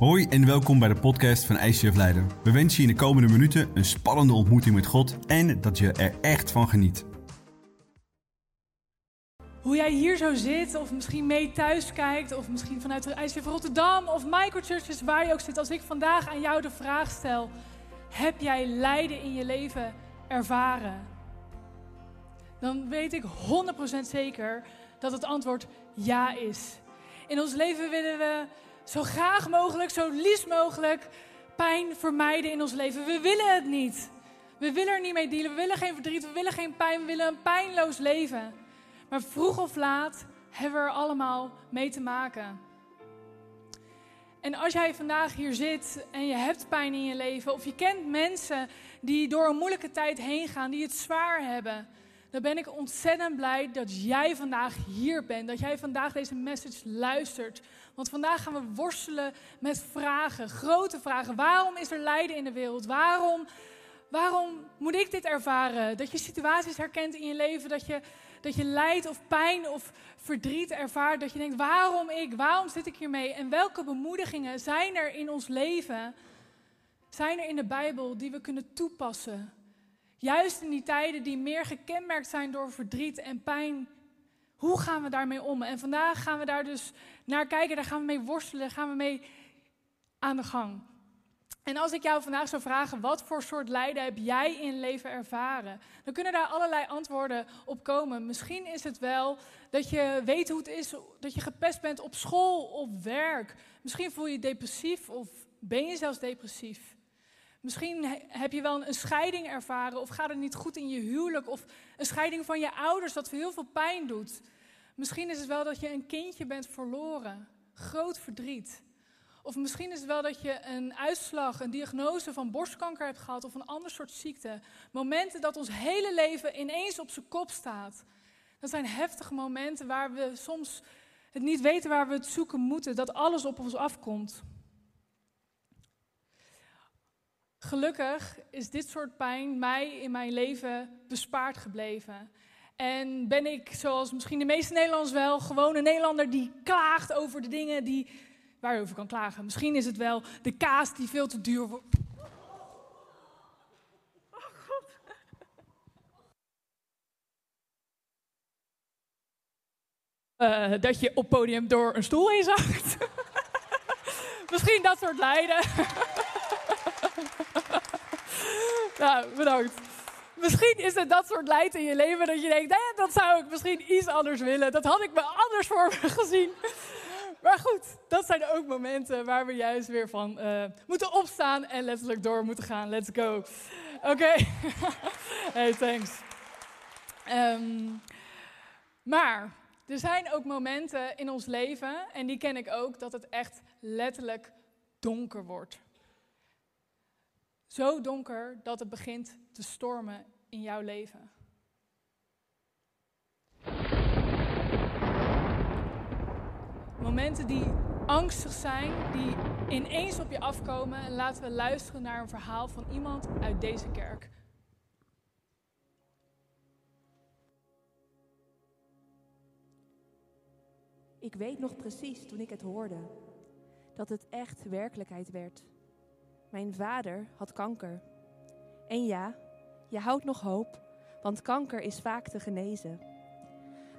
Hoi en welkom bij de podcast van ICF Leiden. We wensen je in de komende minuten een spannende ontmoeting met God en dat je er echt van geniet. Hoe jij hier zo zit, of misschien mee thuis kijkt, of misschien vanuit de ICF Rotterdam of microchurches, waar je ook zit. Als ik vandaag aan jou de vraag stel, heb jij lijden in je leven ervaren? Dan weet ik 100% zeker dat het antwoord ja is. In ons leven willen we zo graag mogelijk, zo liefst mogelijk pijn vermijden in ons leven. We willen het niet. We willen er niet mee dealen. We willen geen verdriet. We willen geen pijn. We willen een pijnloos leven. Maar vroeg of laat hebben we er allemaal mee te maken. En als jij vandaag hier zit en je hebt pijn in je leven, of je kent mensen die door een moeilijke tijd heen gaan, die het zwaar hebben, dan ben ik ontzettend blij dat jij vandaag hier bent. Dat jij vandaag deze message luistert. Want vandaag gaan we worstelen met vragen, grote vragen. Waarom is er lijden in de wereld? Waarom, waarom moet ik dit ervaren? Dat je situaties herkent in je leven, dat je, dat je lijdt of pijn of verdriet ervaart. Dat je denkt, waarom ik? Waarom zit ik hiermee? En welke bemoedigingen zijn er in ons leven, zijn er in de Bijbel die we kunnen toepassen? Juist in die tijden die meer gekenmerkt zijn door verdriet en pijn. Hoe gaan we daarmee om? En vandaag gaan we daar dus naar kijken, daar gaan we mee worstelen, gaan we mee aan de gang. En als ik jou vandaag zou vragen, wat voor soort lijden heb jij in leven ervaren? Dan kunnen daar allerlei antwoorden op komen. Misschien is het wel dat je weet hoe het is dat je gepest bent op school, op werk. Misschien voel je je depressief of ben je zelfs depressief. Misschien heb je wel een scheiding ervaren of gaat het niet goed in je huwelijk of een scheiding van je ouders dat heel veel pijn doet. Misschien is het wel dat je een kindje bent verloren, groot verdriet. Of misschien is het wel dat je een uitslag, een diagnose van borstkanker hebt gehad of een ander soort ziekte. Momenten dat ons hele leven ineens op zijn kop staat. Dat zijn heftige momenten waar we soms het niet weten waar we het zoeken moeten, dat alles op ons afkomt. Gelukkig is dit soort pijn mij in mijn leven bespaard gebleven. En ben ik, zoals misschien de meeste Nederlanders wel, gewoon een Nederlander die klaagt over de dingen die, waar je over kan klagen. Misschien is het wel de kaas die veel te duur wordt. Oh God. Uh, dat je op podium door een stoel heen misschien dat soort lijden. nou, bedankt. Misschien is het dat soort lijden in je leven dat je denkt, nee, dat zou ik misschien iets anders willen. Dat had ik me anders voor me gezien. Maar goed, dat zijn ook momenten waar we juist weer van uh, moeten opstaan en letterlijk door moeten gaan. Let's go. Oké. Hey, thanks. Um, maar er zijn ook momenten in ons leven, en die ken ik ook, dat het echt letterlijk donker wordt. Zo donker dat het begint te stormen in jouw leven. Momenten die angstig zijn, die ineens op je afkomen. En laten we luisteren naar een verhaal van iemand uit deze kerk. Ik weet nog precies toen ik het hoorde, dat het echt werkelijkheid werd. Mijn vader had kanker. En ja, je houdt nog hoop, want kanker is vaak te genezen.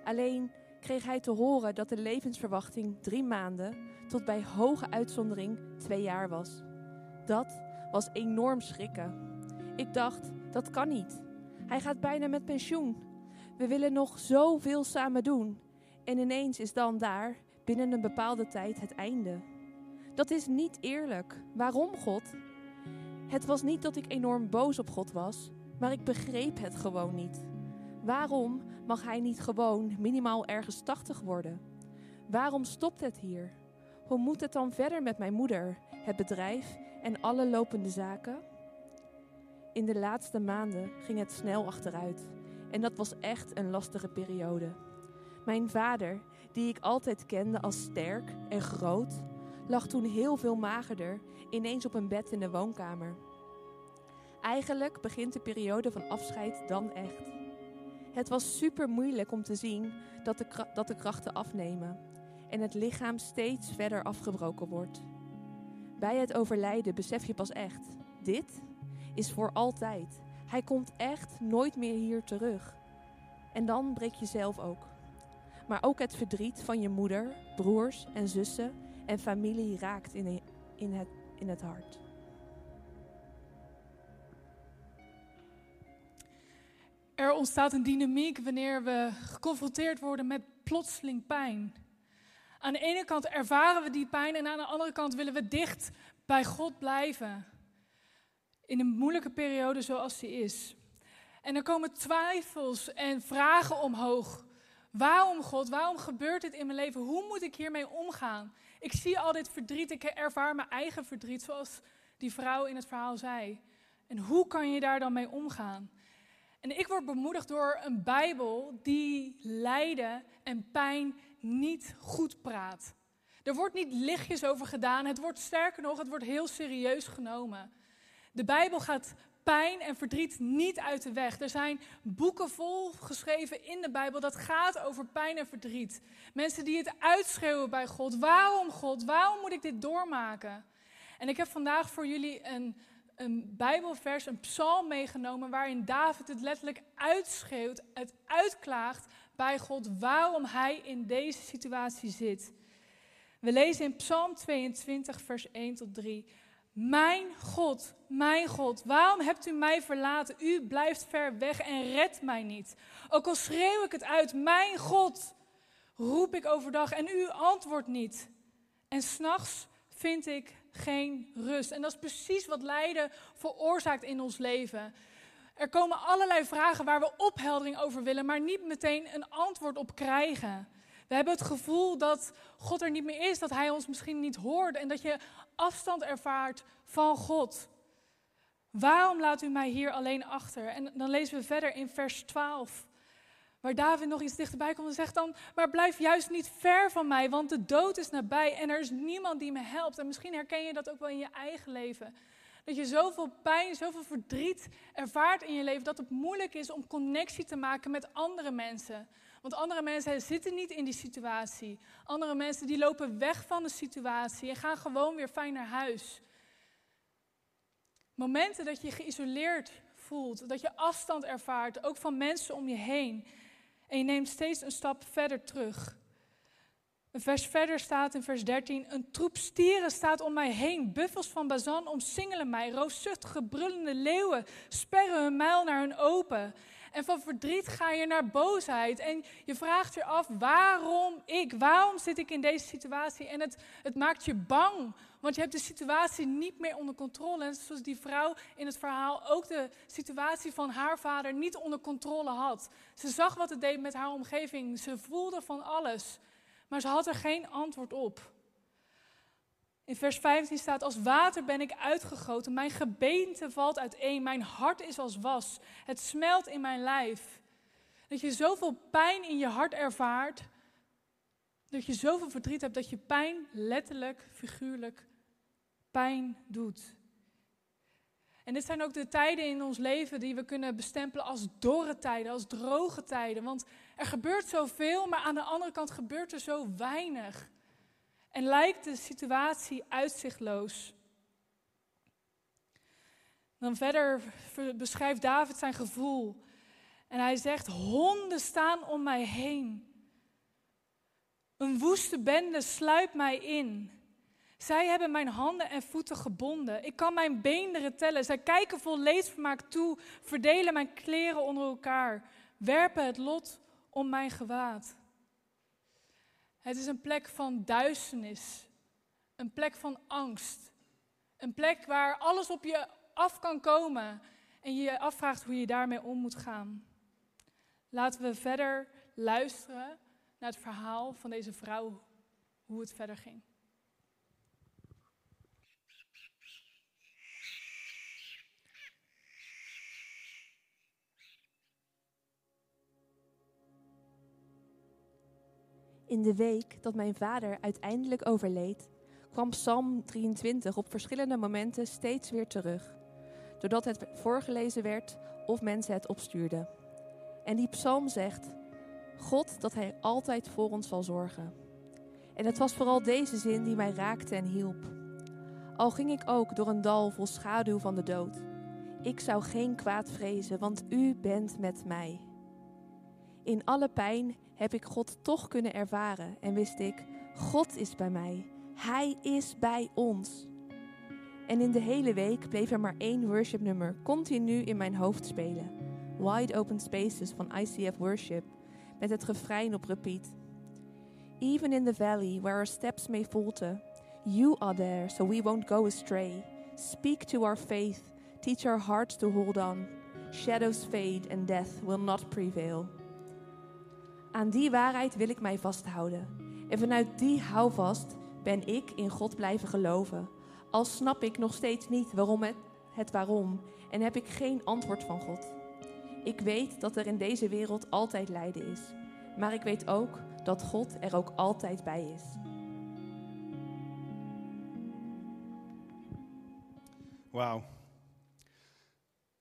Alleen kreeg hij te horen dat de levensverwachting drie maanden tot bij hoge uitzondering twee jaar was. Dat was enorm schrikken. Ik dacht, dat kan niet. Hij gaat bijna met pensioen. We willen nog zoveel samen doen. En ineens is dan daar, binnen een bepaalde tijd, het einde. Dat is niet eerlijk. Waarom, God? Het was niet dat ik enorm boos op God was, maar ik begreep het gewoon niet. Waarom mag hij niet gewoon minimaal ergens 80 worden? Waarom stopt het hier? Hoe moet het dan verder met mijn moeder, het bedrijf en alle lopende zaken? In de laatste maanden ging het snel achteruit en dat was echt een lastige periode. Mijn vader, die ik altijd kende als sterk en groot, lag toen heel veel magerder ineens op een bed in de woonkamer. Eigenlijk begint de periode van afscheid dan echt. Het was super moeilijk om te zien dat de, dat de krachten afnemen en het lichaam steeds verder afgebroken wordt. Bij het overlijden besef je pas echt: dit is voor altijd. Hij komt echt nooit meer hier terug. En dan breek je zelf ook. Maar ook het verdriet van je moeder, broers en zussen en familie raakt in, in, het, in het hart. Er ontstaat een dynamiek wanneer we geconfronteerd worden met plotseling pijn. Aan de ene kant ervaren we die pijn en aan de andere kant willen we dicht bij God blijven. In een moeilijke periode zoals die is. En er komen twijfels en vragen omhoog. Waarom God? Waarom gebeurt dit in mijn leven? Hoe moet ik hiermee omgaan? Ik zie al dit verdriet, ik ervaar mijn eigen verdriet, zoals die vrouw in het verhaal zei. En hoe kan je daar dan mee omgaan? En ik word bemoedigd door een Bijbel die lijden en pijn niet goed praat. Er wordt niet lichtjes over gedaan, het wordt sterker nog, het wordt heel serieus genomen. De Bijbel gaat pijn en verdriet niet uit de weg. Er zijn boeken vol geschreven in de Bijbel dat gaat over pijn en verdriet. Mensen die het uitschreeuwen bij God. Waarom God? Waarom moet ik dit doormaken? En ik heb vandaag voor jullie een, een Bijbelvers, een psalm meegenomen waarin David het letterlijk uitschreeuwt, het uitklaagt bij God waarom hij in deze situatie zit. We lezen in Psalm 22, vers 1 tot 3. Mijn God, mijn God, waarom hebt u mij verlaten? U blijft ver weg en redt mij niet. Ook al schreeuw ik het uit, mijn God, roep ik overdag en u antwoordt niet. En s'nachts vind ik geen rust. En dat is precies wat lijden veroorzaakt in ons leven. Er komen allerlei vragen waar we opheldering over willen, maar niet meteen een antwoord op krijgen. We hebben het gevoel dat God er niet meer is, dat Hij ons misschien niet hoort en dat je afstand ervaart van God. Waarom laat u mij hier alleen achter? En dan lezen we verder in vers 12, waar David nog iets dichterbij komt en zegt dan, maar blijf juist niet ver van mij, want de dood is nabij en er is niemand die me helpt. En misschien herken je dat ook wel in je eigen leven. Dat je zoveel pijn, zoveel verdriet ervaart in je leven dat het moeilijk is om connectie te maken met andere mensen. Want andere mensen zitten niet in die situatie. Andere mensen die lopen weg van de situatie en gaan gewoon weer fijn naar huis. Momenten dat je geïsoleerd voelt, dat je afstand ervaart, ook van mensen om je heen. En je neemt steeds een stap verder terug. Een vers verder staat in vers 13: Een troep stieren staat om mij heen. Buffels van Bazan omsingelen mij. Roofzuchtige, brullende leeuwen sperren hun muil naar hun open. En van verdriet ga je naar boosheid. En je vraagt je af: waarom ik? Waarom zit ik in deze situatie? En het, het maakt je bang. Want je hebt de situatie niet meer onder controle. En zoals die vrouw in het verhaal ook de situatie van haar vader niet onder controle had. Ze zag wat het deed met haar omgeving. Ze voelde van alles. Maar ze had er geen antwoord op. In vers 15 staat: Als water ben ik uitgegoten, mijn gebeente valt uiteen, mijn hart is als was, het smelt in mijn lijf. Dat je zoveel pijn in je hart ervaart, dat je zoveel verdriet hebt, dat je pijn letterlijk, figuurlijk pijn doet. En dit zijn ook de tijden in ons leven die we kunnen bestempelen als dorre tijden, als droge tijden. Want er gebeurt zoveel, maar aan de andere kant gebeurt er zo weinig. En lijkt de situatie uitzichtloos. Dan verder beschrijft David zijn gevoel. En hij zegt: Honden staan om mij heen. Een woeste bende sluipt mij in. Zij hebben mijn handen en voeten gebonden. Ik kan mijn beenderen tellen. Zij kijken vol leedvermaak toe, verdelen mijn kleren onder elkaar, werpen het lot om mijn gewaad. Het is een plek van duisternis, een plek van angst, een plek waar alles op je af kan komen en je je afvraagt hoe je daarmee om moet gaan. Laten we verder luisteren naar het verhaal van deze vrouw, hoe het verder ging. In de week dat mijn vader uiteindelijk overleed, kwam Psalm 23 op verschillende momenten steeds weer terug, doordat het voorgelezen werd of mensen het opstuurden. En die psalm zegt: God dat Hij altijd voor ons zal zorgen. En het was vooral deze zin die mij raakte en hielp. Al ging ik ook door een dal vol schaduw van de dood. Ik zou geen kwaad vrezen, want u bent met mij. In alle pijn heb ik God toch kunnen ervaren en wist ik, God is bij mij. Hij is bij ons. En in de hele week bleef er maar één worshipnummer continu in mijn hoofd spelen. Wide Open Spaces van ICF Worship, met het refrein op repeat. Even in the valley where our steps may falter, you are there so we won't go astray. Speak to our faith, teach our hearts to hold on. Shadows fade and death will not prevail. Aan die waarheid wil ik mij vasthouden. En vanuit die houvast ben ik in God blijven geloven. Al snap ik nog steeds niet waarom het, het waarom en heb ik geen antwoord van God. Ik weet dat er in deze wereld altijd lijden is. Maar ik weet ook dat God er ook altijd bij is. Wauw.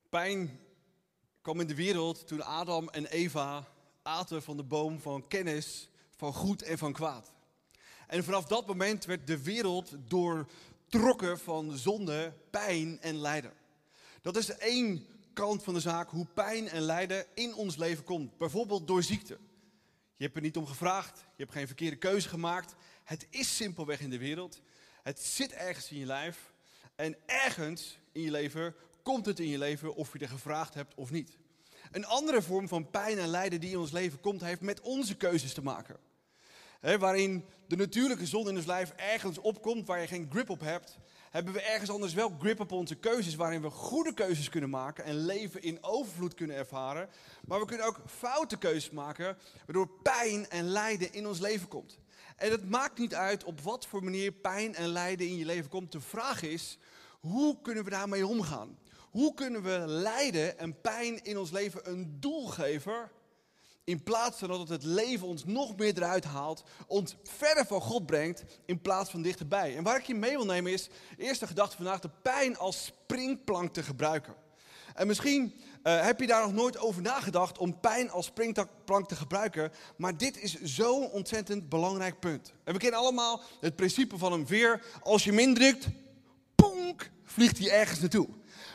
Pijn kwam in de wereld toen Adam en Eva aten van de boom van kennis van goed en van kwaad. En vanaf dat moment werd de wereld doortrokken van zonde, pijn en lijden. Dat is één kant van de zaak, hoe pijn en lijden in ons leven komt. Bijvoorbeeld door ziekte. Je hebt er niet om gevraagd, je hebt geen verkeerde keuze gemaakt. Het is simpelweg in de wereld. Het zit ergens in je lijf. En ergens in je leven komt het in je leven of je er gevraagd hebt of niet. Een andere vorm van pijn en lijden die in ons leven komt, heeft met onze keuzes te maken. waarin de natuurlijke zon in ons lijf ergens opkomt waar je geen grip op hebt, hebben we ergens anders wel grip op onze keuzes, waarin we goede keuzes kunnen maken en leven in overvloed kunnen ervaren. Maar we kunnen ook foute keuzes maken, waardoor pijn en lijden in ons leven komt. En het maakt niet uit op wat voor manier pijn en lijden in je leven komt. De vraag is, hoe kunnen we daarmee omgaan? Hoe kunnen we lijden en pijn in ons leven een doel geven? In plaats van dat het het leven ons nog meer eruit haalt, ons verder van God brengt, in plaats van dichterbij. En waar ik je mee wil nemen is, eerste gedachte vandaag, de pijn als springplank te gebruiken. En misschien uh, heb je daar nog nooit over nagedacht om pijn als springplank te gebruiken, maar dit is zo'n ontzettend belangrijk punt. En we kennen allemaal het principe van een veer. Als je hem indrukt, vliegt hij ergens naartoe.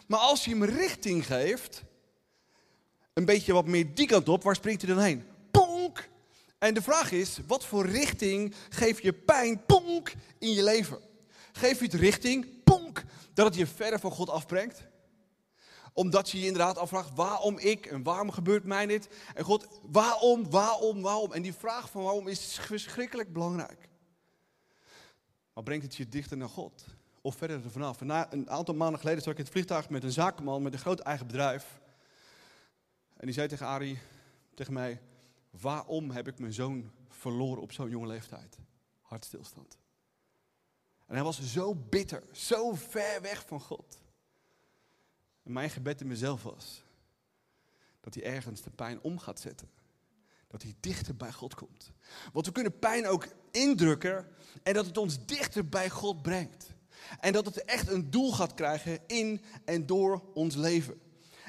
Maar als je hem richting geeft, een beetje wat meer die kant op, waar springt hij dan heen? Ponk! En de vraag is, wat voor richting geef je pijn, ponk, in je leven? Geef je het richting, ponk, dat het je verder van God afbrengt? Omdat je je inderdaad afvraagt, waarom ik en waarom gebeurt mij dit? En God, waarom, waarom, waarom? En die vraag van waarom is verschrikkelijk belangrijk. Maar brengt het je dichter naar God? Of verder ervan af? Na, een aantal maanden geleden zat ik in het vliegtuig met een zakenman met een groot eigen bedrijf. En die zei tegen Arie, tegen mij, waarom heb ik mijn zoon verloren op zo'n jonge leeftijd? Hartstilstand. En hij was zo bitter, zo ver weg van God. En mijn gebed in mezelf was dat hij ergens de pijn om gaat zetten. Dat hij dichter bij God komt. Want we kunnen pijn ook indrukken en dat het ons dichter bij God brengt. En dat het echt een doel gaat krijgen in en door ons leven.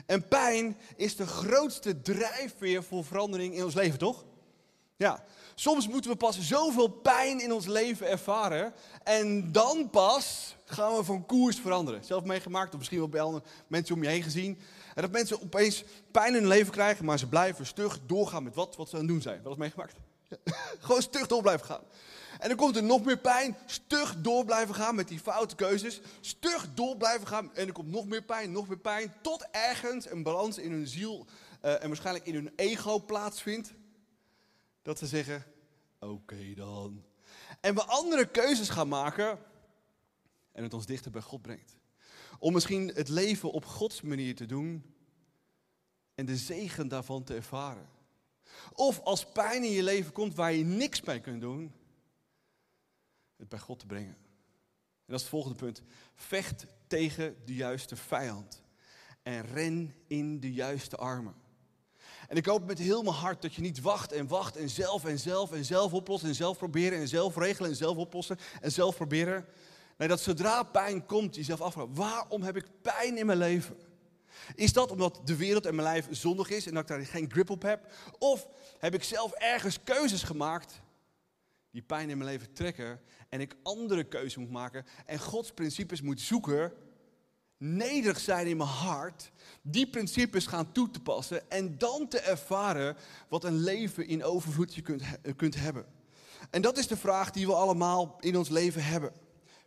En pijn is de grootste drijfveer voor verandering in ons leven, toch? Ja, soms moeten we pas zoveel pijn in ons leven ervaren. En dan pas gaan we van koers veranderen. Zelf meegemaakt, of misschien wel bij andere mensen om je heen gezien. En dat mensen opeens pijn in hun leven krijgen, maar ze blijven stug doorgaan met wat, wat ze aan het doen zijn. Wel eens meegemaakt? Gewoon stug door blijven gaan. En dan komt er nog meer pijn. Stug door blijven gaan met die foute keuzes. Stug door blijven gaan. En er komt nog meer pijn, nog meer pijn. Tot ergens een balans in hun ziel uh, en waarschijnlijk in hun ego plaatsvindt. Dat ze zeggen, oké dan. En we andere keuzes gaan maken. En het ons dichter bij God brengt. Om misschien het leven op Gods manier te doen. En de zegen daarvan te ervaren. Of als pijn in je leven komt waar je niks mee kunt doen, het bij God te brengen. En dat is het volgende punt. Vecht tegen de juiste vijand. En ren in de juiste armen. En ik hoop met heel mijn hart dat je niet wacht en wacht en zelf en zelf en zelf oplossen en zelf proberen en zelf regelen en zelf oplossen en zelf proberen. Nee, dat zodra pijn komt, jezelf afvraagt, waarom heb ik pijn in mijn leven? Is dat omdat de wereld en mijn lijf zondig is en dat ik daar geen grip op heb? Of heb ik zelf ergens keuzes gemaakt die pijn in mijn leven trekken en ik andere keuzes moet maken en Gods principes moet zoeken, nederig zijn in mijn hart, die principes gaan toe te passen en dan te ervaren wat een leven in overvloed je kunt, kunt hebben. En dat is de vraag die we allemaal in ons leven hebben.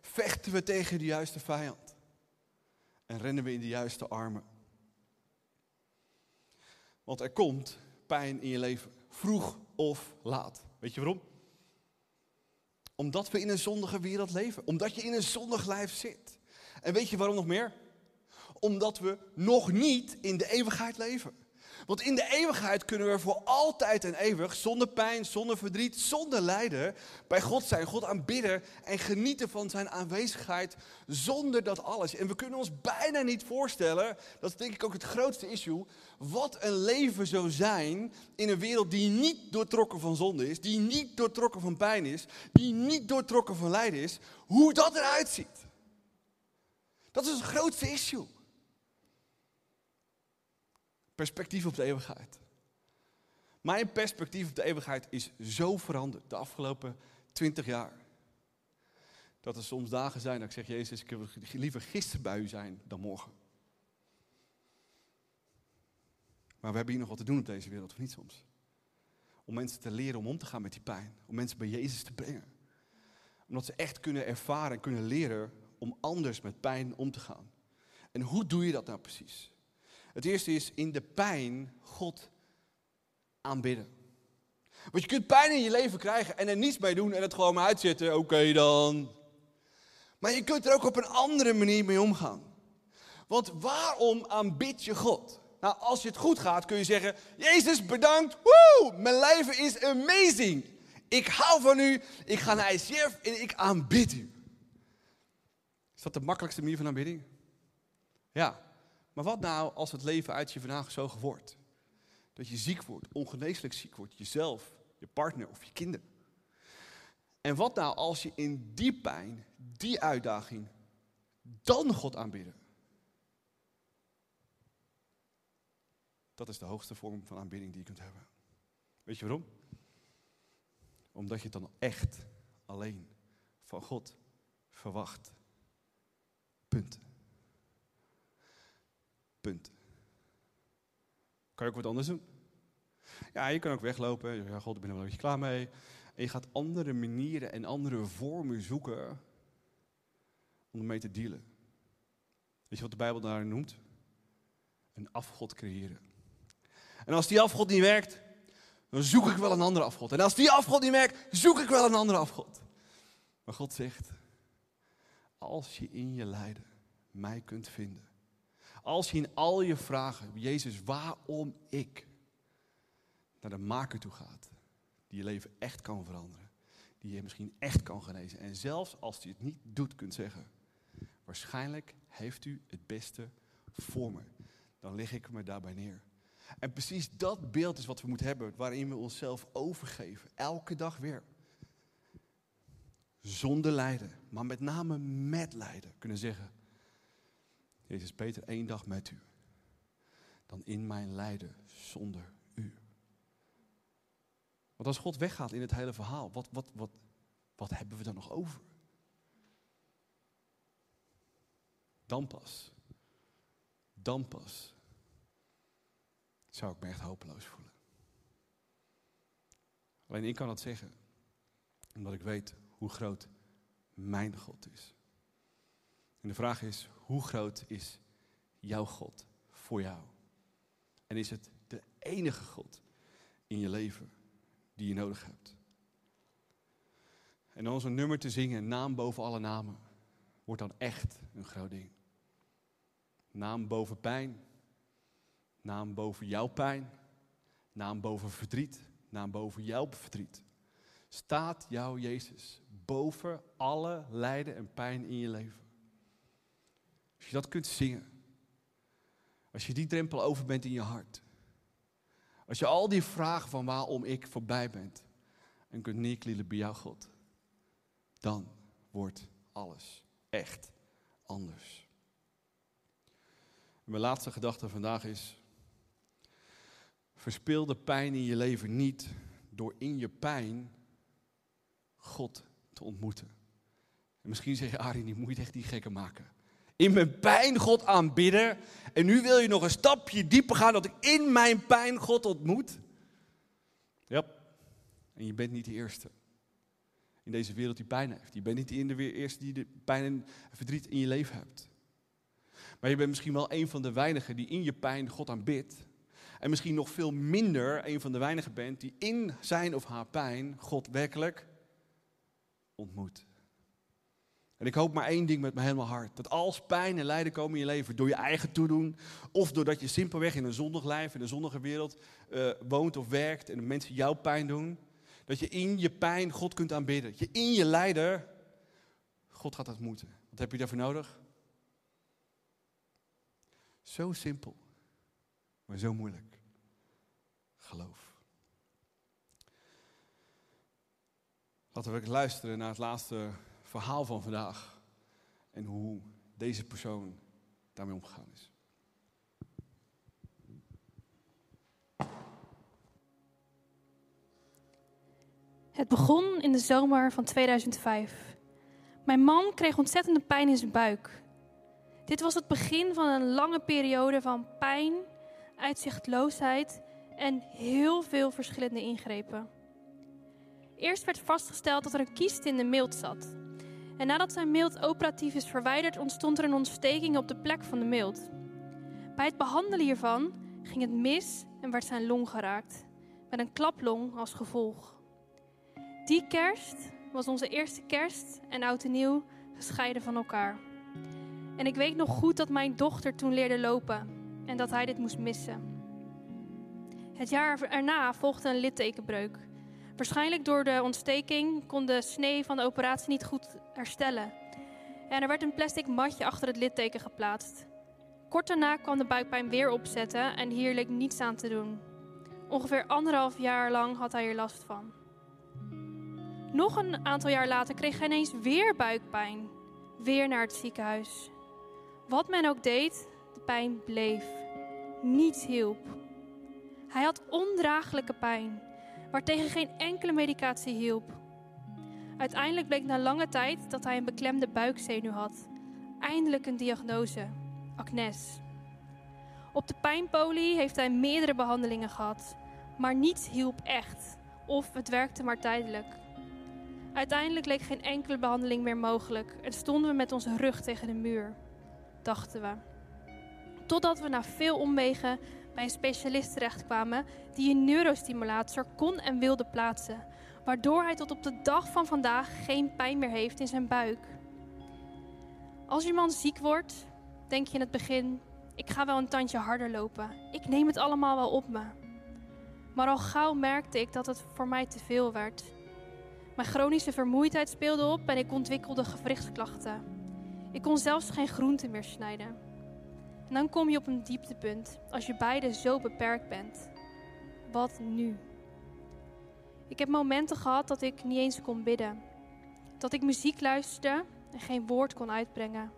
Vechten we tegen de juiste vijand? En rennen we in de juiste armen? Want er komt pijn in je leven, vroeg of laat. Weet je waarom? Omdat we in een zondige wereld leven. Omdat je in een zondig lijf zit. En weet je waarom nog meer? Omdat we nog niet in de eeuwigheid leven. Want in de eeuwigheid kunnen we voor altijd en eeuwig, zonder pijn, zonder verdriet, zonder lijden, bij God zijn, God aanbidden en genieten van zijn aanwezigheid zonder dat alles. En we kunnen ons bijna niet voorstellen, dat is denk ik ook het grootste issue, wat een leven zou zijn in een wereld die niet doortrokken van zonde is, die niet doortrokken van pijn is, die niet doortrokken van lijden is, hoe dat eruit ziet. Dat is het grootste issue. Perspectief op de eeuwigheid. Mijn perspectief op de eeuwigheid is zo veranderd de afgelopen twintig jaar. Dat er soms dagen zijn dat ik zeg, Jezus, ik wil liever gisteren bij u zijn dan morgen. Maar we hebben hier nog wat te doen op deze wereld, of niet soms? Om mensen te leren om om te gaan met die pijn. Om mensen bij Jezus te brengen. Omdat ze echt kunnen ervaren en kunnen leren om anders met pijn om te gaan. En hoe doe je dat nou precies? Het eerste is in de pijn God aanbidden. Want je kunt pijn in je leven krijgen en er niets mee doen en het gewoon maar uitzetten. Oké dan. Maar je kunt er ook op een andere manier mee omgaan. Want waarom aanbid je God? Nou, als het goed gaat, kun je zeggen: Jezus, bedankt. Woe, mijn leven is amazing. Ik hou van u. Ik ga naar ICF en ik aanbid u. Is dat de makkelijkste manier van aanbidding? Ja. Maar wat nou als het leven uit je vandaag zo wordt? Dat je ziek wordt, ongeneeslijk ziek wordt, jezelf, je partner of je kinderen. En wat nou als je in die pijn, die uitdaging, dan God aanbidden? Dat is de hoogste vorm van aanbidding die je kunt hebben. Weet je waarom? Omdat je het dan echt alleen van God verwacht. Punt. Punt. Kan je ook wat anders doen? Ja, je kan ook weglopen. Ja, God, ik ben er wel een beetje klaar mee. En je gaat andere manieren en andere vormen zoeken om ermee te dealen. Weet je wat de Bijbel daar noemt? Een afgod creëren. En als die afgod niet werkt, dan zoek ik wel een andere afgod. En als die afgod niet werkt, zoek ik wel een andere afgod. Maar God zegt, als je in je lijden mij kunt vinden, als je in al je vragen, Jezus, waarom ik, naar de maker toe gaat, die je leven echt kan veranderen, die je misschien echt kan genezen. En zelfs als hij het niet doet, kunt zeggen, waarschijnlijk heeft u het beste voor me. Dan leg ik me daarbij neer. En precies dat beeld is wat we moeten hebben, waarin we onszelf overgeven, elke dag weer. Zonder lijden, maar met name met lijden, kunnen zeggen, Jezus, beter één dag met u dan in mijn lijden zonder u. Want als God weggaat in het hele verhaal, wat, wat, wat, wat hebben we dan nog over? Dan pas, dan pas, zou ik me echt hopeloos voelen. Alleen ik kan dat zeggen, omdat ik weet hoe groot mijn God is. En de vraag is, hoe groot is jouw God voor jou? En is het de enige God in je leven die je nodig hebt? En dan zo'n nummer te zingen, naam boven alle namen, wordt dan echt een groot ding. Naam boven pijn, naam boven jouw pijn, naam boven verdriet, naam boven jouw verdriet. Staat jouw Jezus boven alle lijden en pijn in je leven? Als je dat kunt zingen. Als je die drempel over bent in je hart. Als je al die vragen van waarom ik voorbij bent. En kunt neerklielen bij jouw God. Dan wordt alles echt anders. mijn laatste gedachte vandaag is. Verspil de pijn in je leven niet door in je pijn God te ontmoeten. En misschien zeg je, Arie, die moet je echt niet gekker maken. In mijn pijn God aanbidden. En nu wil je nog een stapje dieper gaan dat ik in mijn pijn God ontmoet. Ja, en je bent niet de eerste in deze wereld die pijn heeft. Je bent niet de eerste die de pijn en verdriet in je leven hebt. Maar je bent misschien wel een van de weinigen die in je pijn God aanbidt. En misschien nog veel minder een van de weinigen bent die in zijn of haar pijn God werkelijk ontmoet. En ik hoop maar één ding met mijn helemaal hart. Dat als pijn en lijden komen in je leven door je eigen toedoen. Of doordat je simpelweg in een zondig lijf, in een zondige wereld uh, woont of werkt. En mensen jouw pijn doen. Dat je in je pijn God kunt aanbidden. Dat je in je lijden God gaat ontmoeten. Wat heb je daarvoor nodig? Zo simpel, maar zo moeilijk. Geloof. Laten we luisteren naar het laatste verhaal van vandaag. En hoe deze persoon daarmee omgegaan is. Het begon in de zomer van 2005. Mijn man kreeg ontzettende pijn in zijn buik. Dit was het begin van een lange periode van pijn, uitzichtloosheid en heel veel verschillende ingrepen. Eerst werd vastgesteld dat er een kiest in de milt zat. En nadat zijn milt operatief is verwijderd, ontstond er een ontsteking op de plek van de milt. Bij het behandelen hiervan ging het mis en werd zijn long geraakt, met een klaplong als gevolg. Die kerst was onze eerste kerst en oud en nieuw gescheiden van elkaar. En ik weet nog goed dat mijn dochter toen leerde lopen en dat hij dit moest missen. Het jaar erna volgde een littekenbreuk. Waarschijnlijk door de ontsteking kon de snee van de operatie niet goed herstellen. En er werd een plastic matje achter het litteken geplaatst. Kort daarna kwam de buikpijn weer opzetten en hier leek niets aan te doen. Ongeveer anderhalf jaar lang had hij er last van. Nog een aantal jaar later kreeg hij ineens weer buikpijn. Weer naar het ziekenhuis. Wat men ook deed, de pijn bleef. Niets hielp. Hij had ondraaglijke pijn, waartegen geen enkele medicatie hielp. Uiteindelijk bleek na lange tijd dat hij een beklemde buikzenuw had. Eindelijk een diagnose: acnes. Op de pijnpolie heeft hij meerdere behandelingen gehad, maar niets hielp echt, of het werkte maar tijdelijk. Uiteindelijk leek geen enkele behandeling meer mogelijk en stonden we met onze rug tegen de muur dachten we. Totdat we na veel omwegen bij een specialist terechtkwamen die een neurostimulator kon en wilde plaatsen, waardoor hij tot op de dag van vandaag geen pijn meer heeft in zijn buik. Als je man ziek wordt, denk je in het begin: ik ga wel een tandje harder lopen. Ik neem het allemaal wel op me. Maar al gauw merkte ik dat het voor mij te veel werd. Mijn chronische vermoeidheid speelde op en ik ontwikkelde gewrichtsklachten. Ik kon zelfs geen groenten meer snijden. En dan kom je op een dieptepunt als je beide zo beperkt bent. Wat nu? Ik heb momenten gehad dat ik niet eens kon bidden. Dat ik muziek luisterde en geen woord kon uitbrengen.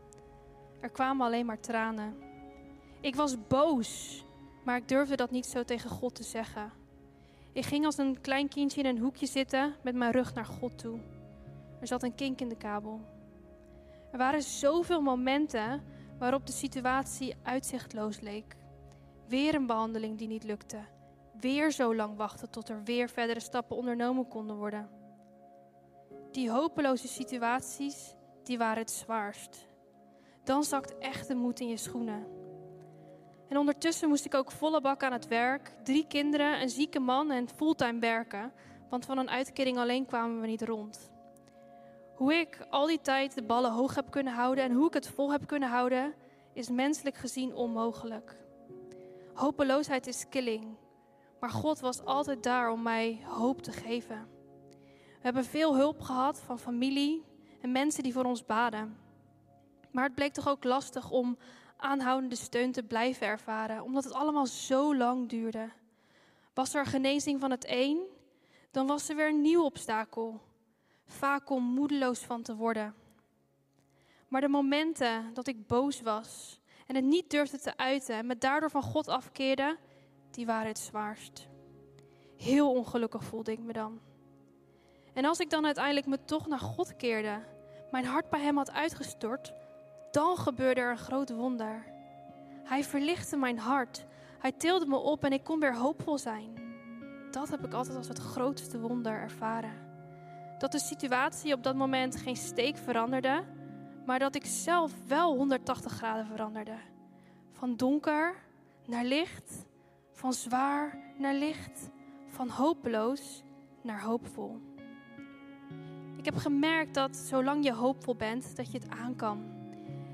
Er kwamen alleen maar tranen. Ik was boos, maar ik durfde dat niet zo tegen God te zeggen. Ik ging als een klein kindje in een hoekje zitten met mijn rug naar God toe. Er zat een kink in de kabel. Er waren zoveel momenten waarop de situatie uitzichtloos leek. Weer een behandeling die niet lukte. Weer zo lang wachten tot er weer verdere stappen ondernomen konden worden. Die hopeloze situaties, die waren het zwaarst. Dan zakt echt de moed in je schoenen. En ondertussen moest ik ook volle bak aan het werk, drie kinderen, een zieke man en fulltime werken, want van een uitkering alleen kwamen we niet rond. Hoe ik al die tijd de ballen hoog heb kunnen houden en hoe ik het vol heb kunnen houden, is menselijk gezien onmogelijk. Hopeloosheid is killing, maar God was altijd daar om mij hoop te geven. We hebben veel hulp gehad van familie en mensen die voor ons baden. Maar het bleek toch ook lastig om aanhoudende steun te blijven ervaren, omdat het allemaal zo lang duurde. Was er genezing van het een, dan was er weer een nieuw obstakel vaak om moedeloos van te worden. Maar de momenten dat ik boos was en het niet durfde te uiten en me daardoor van God afkeerde, die waren het zwaarst. Heel ongelukkig voelde ik me dan. En als ik dan uiteindelijk me toch naar God keerde, mijn hart bij Hem had uitgestort, dan gebeurde er een groot wonder. Hij verlichtte mijn hart. Hij tilde me op en ik kon weer hoopvol zijn. Dat heb ik altijd als het grootste wonder ervaren. Dat de situatie op dat moment geen steek veranderde, maar dat ik zelf wel 180 graden veranderde. Van donker naar licht, van zwaar naar licht, van hopeloos naar hoopvol. Ik heb gemerkt dat zolang je hoopvol bent, dat je het aan kan.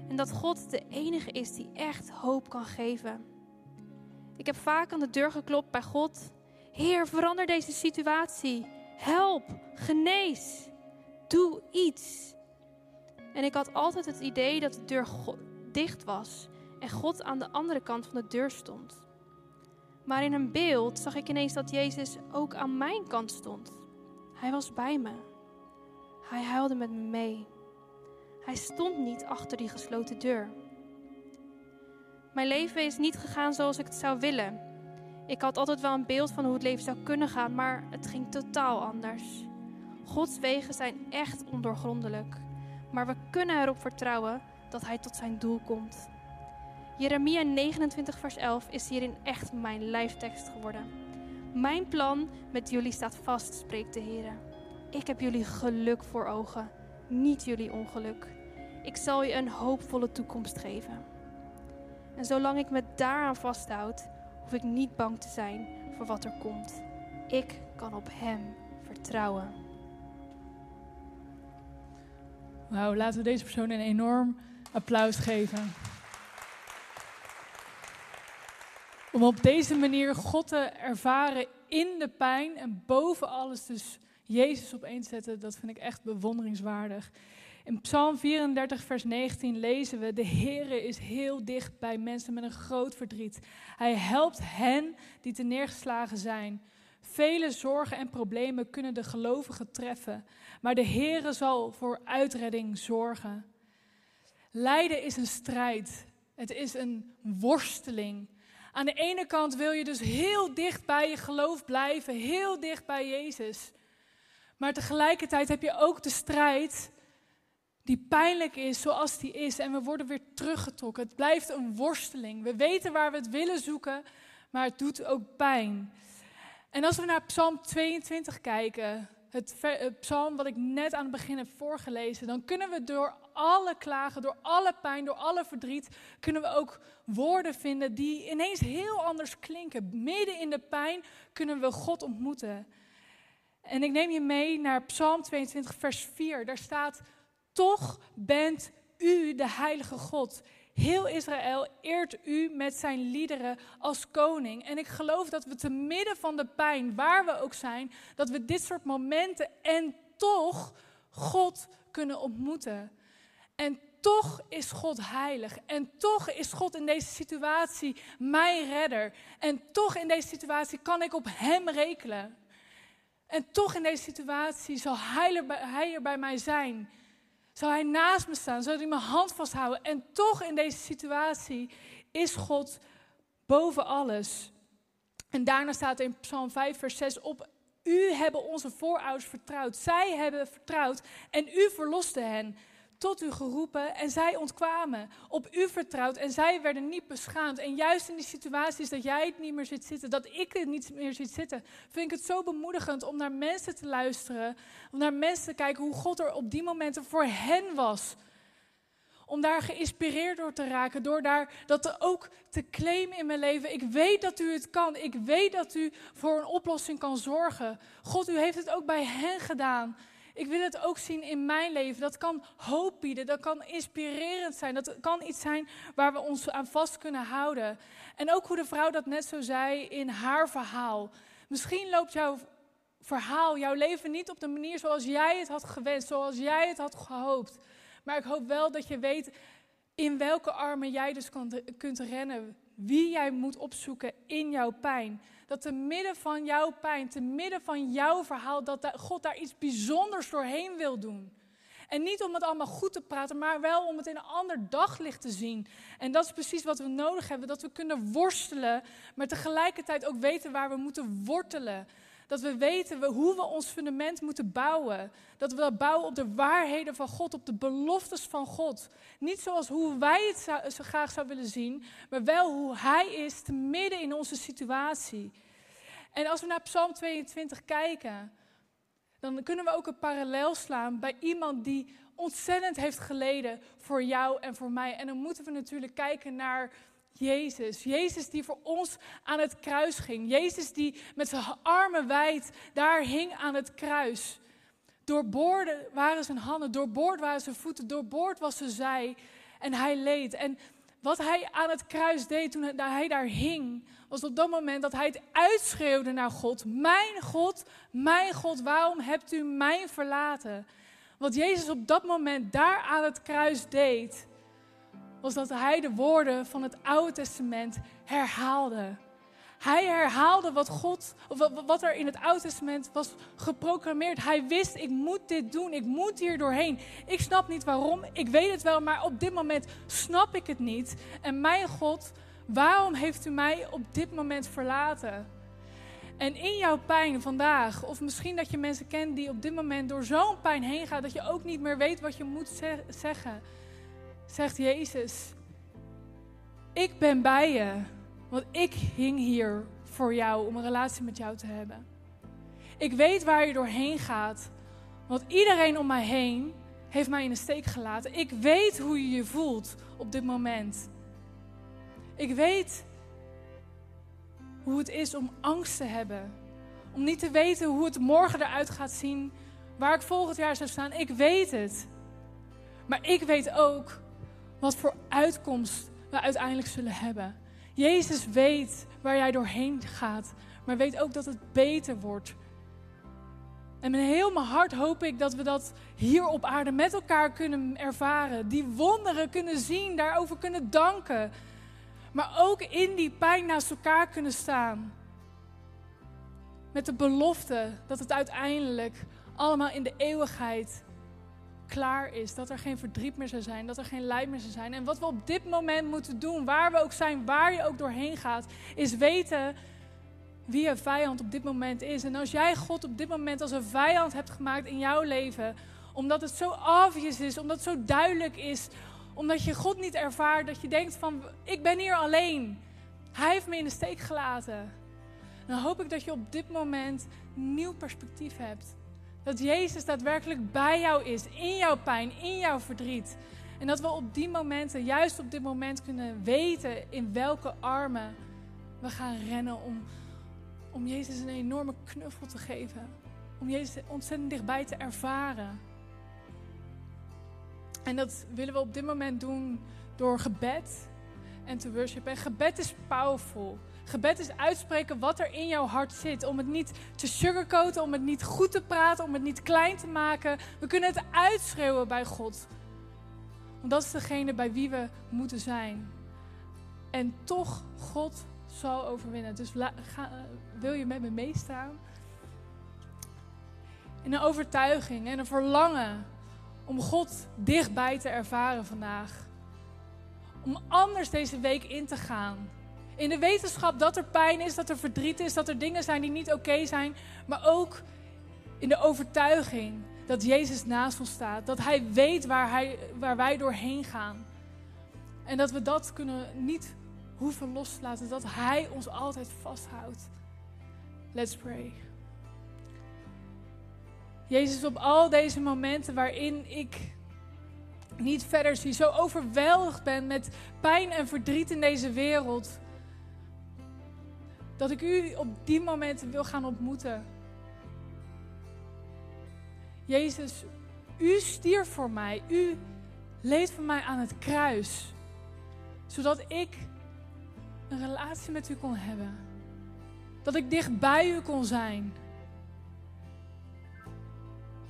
En dat God de enige is die echt hoop kan geven. Ik heb vaak aan de deur geklopt bij God. Heer, verander deze situatie. Help, genees, doe iets. En ik had altijd het idee dat de deur dicht was en God aan de andere kant van de deur stond. Maar in een beeld zag ik ineens dat Jezus ook aan mijn kant stond. Hij was bij me. Hij huilde met me mee. Hij stond niet achter die gesloten deur. Mijn leven is niet gegaan zoals ik het zou willen. Ik had altijd wel een beeld van hoe het leven zou kunnen gaan, maar het ging totaal anders. Gods wegen zijn echt ondoorgrondelijk, maar we kunnen erop vertrouwen dat Hij tot zijn doel komt. Jeremia 29, vers 11 is hierin echt mijn lijftekst geworden. Mijn plan met jullie staat vast, spreekt de Heer. Ik heb jullie geluk voor ogen, niet jullie ongeluk. Ik zal je een hoopvolle toekomst geven. En zolang ik me daaraan vasthoud, ik niet bang te zijn voor wat er komt. Ik kan op Hem vertrouwen. Wauw, laten we deze persoon een enorm applaus geven. Om op deze manier God te ervaren in de pijn en boven alles dus Jezus op te zetten, dat vind ik echt bewonderingswaardig. In Psalm 34, vers 19 lezen we: De Heere is heel dicht bij mensen met een groot verdriet. Hij helpt hen die te neergeslagen zijn. Vele zorgen en problemen kunnen de gelovigen treffen, maar de Heere zal voor uitredding zorgen. Lijden is een strijd. Het is een worsteling. Aan de ene kant wil je dus heel dicht bij je geloof blijven, heel dicht bij Jezus. Maar tegelijkertijd heb je ook de strijd die pijnlijk is zoals die is en we worden weer teruggetrokken. Het blijft een worsteling. We weten waar we het willen zoeken, maar het doet ook pijn. En als we naar Psalm 22 kijken, het, psalm wat ik net aan het begin heb voorgelezen, dan kunnen we door alle klagen, door alle pijn, door alle verdriet, kunnen we ook woorden vinden die ineens heel anders klinken. Midden in de pijn kunnen we God ontmoeten. En ik neem je mee naar Psalm 22, vers 4. Daar staat: Toch bent u de heilige God. Heel Israël eert u met zijn liederen als koning. En ik geloof dat we te midden van de pijn, waar we ook zijn, dat we dit soort momenten en toch God kunnen ontmoeten. En toch is God heilig. En toch is God in deze situatie mijn redder. En toch in deze situatie kan ik op Hem rekenen. En toch in deze situatie zal hij hij er bij mij zijn. Zal hij naast me staan? Zal hij mijn hand vasthouden? En toch in deze situatie is God boven alles. En daarna staat in Psalm 5, vers 6 op. U hebben onze voorouders vertrouwd. Zij hebben vertrouwd en u verloste hen tot u geroepen en zij ontkwamen. Op u vertrouwd en zij werden niet beschaamd. En juist in die situaties dat jij het niet meer ziet zitten, dat ik het niet meer ziet zitten, vind ik het zo bemoedigend om naar mensen te luisteren. Om naar mensen te kijken hoe God er op die momenten voor hen was. Om daar geïnspireerd door te raken, door daar dat ook te claimen in mijn leven. Ik weet dat u het kan. Ik weet dat u voor een oplossing kan zorgen. God, u heeft het ook bij hen gedaan. Ik wil het ook zien in mijn leven. Dat kan hoop bieden, dat kan inspirerend zijn. Dat kan iets zijn waar we ons aan vast kunnen houden. En ook hoe de vrouw dat net zo zei in haar verhaal. Misschien loopt jouw verhaal, jouw leven niet op de manier zoals jij het had gewenst, zoals jij het had gehoopt. Maar ik hoop wel dat je weet in welke armen jij dus kunt rennen. Wie jij moet opzoeken in jouw pijn dat te midden van jouw pijn, te midden van jouw verhaal, dat God daar iets bijzonders doorheen wil doen. En niet om het allemaal goed te praten, maar wel om het in een ander daglicht te zien. En dat is precies wat we nodig hebben: dat we kunnen worstelen, maar tegelijkertijd ook weten waar we moeten wortelen. Dat we weten hoe we ons fundament moeten bouwen. Dat we dat bouwen op de waarheden van God, op de beloftes van God. Niet zoals hoe wij het zo graag zouden willen zien, maar wel hoe Hij is te midden in onze situatie. En als we naar Psalm 22 kijken, dan kunnen we ook een parallel slaan bij iemand die ontzettend heeft geleden voor jou en voor mij. En dan moeten we natuurlijk kijken naar Jezus. Jezus die voor ons aan het kruis ging. Jezus die met zijn armen wijd daar hing aan het kruis. Doorboord waren zijn handen, doorboord waren zijn voeten, doorboord was zijn zij. En hij leed. En wat hij aan het kruis deed toen hij daar hing, was op dat moment dat hij het uitschreeuwde naar God. Mijn God, mijn God, waarom hebt u mij verlaten? Wat Jezus op dat moment daar aan het kruis deed, was dat hij de woorden van het Oude Testament herhaalde. Hij herhaalde wat God, wat er in het Oude Testament was geproclameerd. Hij wist, ik moet dit doen, ik moet hier doorheen. Ik snap niet waarom, ik weet het wel, maar op dit moment snap ik het niet. En mijn God, waarom heeft u mij op dit moment verlaten? En in jouw pijn vandaag, of misschien dat je mensen kent die op dit moment door zo'n pijn heen gaan, dat je ook niet meer weet wat je moet zeggen, zegt Jezus, ik ben bij je. Want ik hing hier voor jou om een relatie met jou te hebben. Ik weet waar je doorheen gaat. Want iedereen om mij heen heeft mij in de steek gelaten. Ik weet hoe je je voelt op dit moment. Ik weet hoe het is om angst te hebben. Om niet te weten hoe het morgen eruit gaat zien. Waar ik volgend jaar zou staan. Ik weet het. Maar ik weet ook wat voor uitkomst we uiteindelijk zullen hebben. Jezus weet waar jij doorheen gaat, maar weet ook dat het beter wordt. En met heel mijn hart hoop ik dat we dat hier op aarde met elkaar kunnen ervaren. Die wonderen kunnen zien, daarover kunnen danken. Maar ook in die pijn naast elkaar kunnen staan. Met de belofte dat het uiteindelijk allemaal in de eeuwigheid klaar is. Dat er geen verdriet meer zou zijn. Dat er geen lijden meer zou zijn. En wat we op dit moment moeten doen, waar we ook zijn, waar je ook doorheen gaat, is weten wie je vijand op dit moment is. En als jij God op dit moment als een vijand hebt gemaakt in jouw leven, omdat het zo obvious is, omdat het zo duidelijk is, omdat je God niet ervaart, dat je denkt van, ik ben hier alleen. Hij heeft me in de steek gelaten. Dan hoop ik dat je op dit moment nieuw perspectief hebt. Dat Jezus daadwerkelijk bij jou is, in jouw pijn, in jouw verdriet. En dat we op die momenten, juist op dit moment, kunnen weten in welke armen we gaan rennen om, om Jezus een enorme knuffel te geven. Om Jezus ontzettend dichtbij te ervaren. En dat willen we op dit moment doen door gebed en te worshipen. En gebed is powerful. Gebed is uitspreken wat er in jouw hart zit. Om het niet te sugarcoaten, om het niet goed te praten, om het niet klein te maken. We kunnen het uitschreeuwen bij God. Want dat is degene bij wie we moeten zijn. En toch, God zal overwinnen. Dus ga, wil je met me meestaan? In een overtuiging en een verlangen om God dichtbij te ervaren vandaag. Om anders deze week in te gaan. In de wetenschap dat er pijn is, dat er verdriet is, dat er dingen zijn die niet oké zijn. Maar ook in de overtuiging dat Jezus naast ons staat. Dat Hij weet waar, waar wij doorheen gaan. En dat we dat kunnen niet hoeven loslaten. Dat Hij ons altijd vasthoudt. Let's pray. Jezus, op al deze momenten waarin ik niet verder zie, zo overweldigd ben met pijn en verdriet in deze wereld dat ik u op die momenten wil gaan ontmoeten. Jezus, u stierf voor mij. U leed voor mij aan het kruis. Zodat ik een relatie met u kon hebben. Dat ik dicht bij u kon zijn.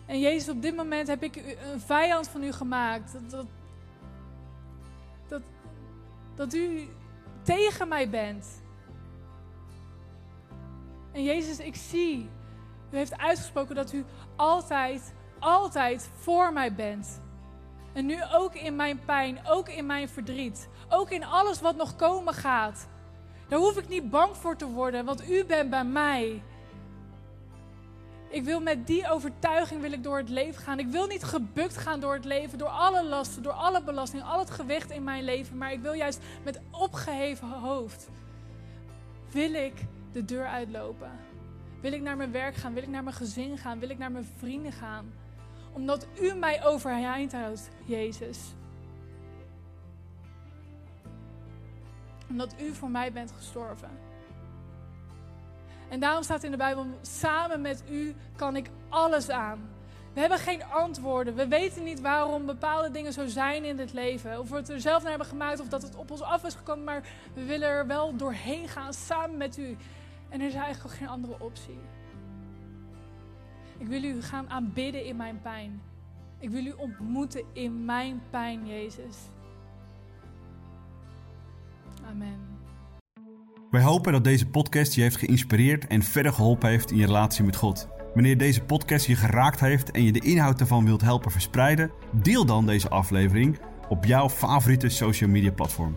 En Jezus, op dit moment heb ik een vijand van u gemaakt. Dat, dat, dat, dat u tegen mij bent. En Jezus, ik zie, u heeft uitgesproken dat u altijd, altijd voor mij bent. En nu ook in mijn pijn, ook in mijn verdriet, ook in alles wat nog komen gaat. Daar hoef ik niet bang voor te worden, want u bent bij mij. Ik wil met die overtuiging wil ik door het leven gaan. Ik wil niet gebukt gaan door het leven, door alle lasten, door alle belastingen, al het gewicht in mijn leven. Maar ik wil juist met opgeheven hoofd, wil ik de deur uitlopen. Wil ik naar mijn werk gaan? Wil ik naar mijn gezin gaan? Wil ik naar mijn vrienden gaan? Omdat u mij overeind houdt, Jezus. Omdat u voor mij bent gestorven. En daarom staat in de Bijbel: samen met u kan ik alles aan. We hebben geen antwoorden. We weten niet waarom bepaalde dingen zo zijn in het leven. Of we het er zelf naar hebben gemaakt of dat het op ons af is gekomen. Maar we willen er wel doorheen gaan samen met u. En er is eigenlijk geen andere optie. Ik wil u gaan aanbidden in mijn pijn. Ik wil u ontmoeten in mijn pijn, Jezus. Amen. Wij hopen dat deze podcast je heeft geïnspireerd en verder geholpen heeft in je relatie met God. Wanneer deze podcast je geraakt heeft en je de inhoud ervan wilt helpen verspreiden, deel dan deze aflevering op jouw favoriete social media platform.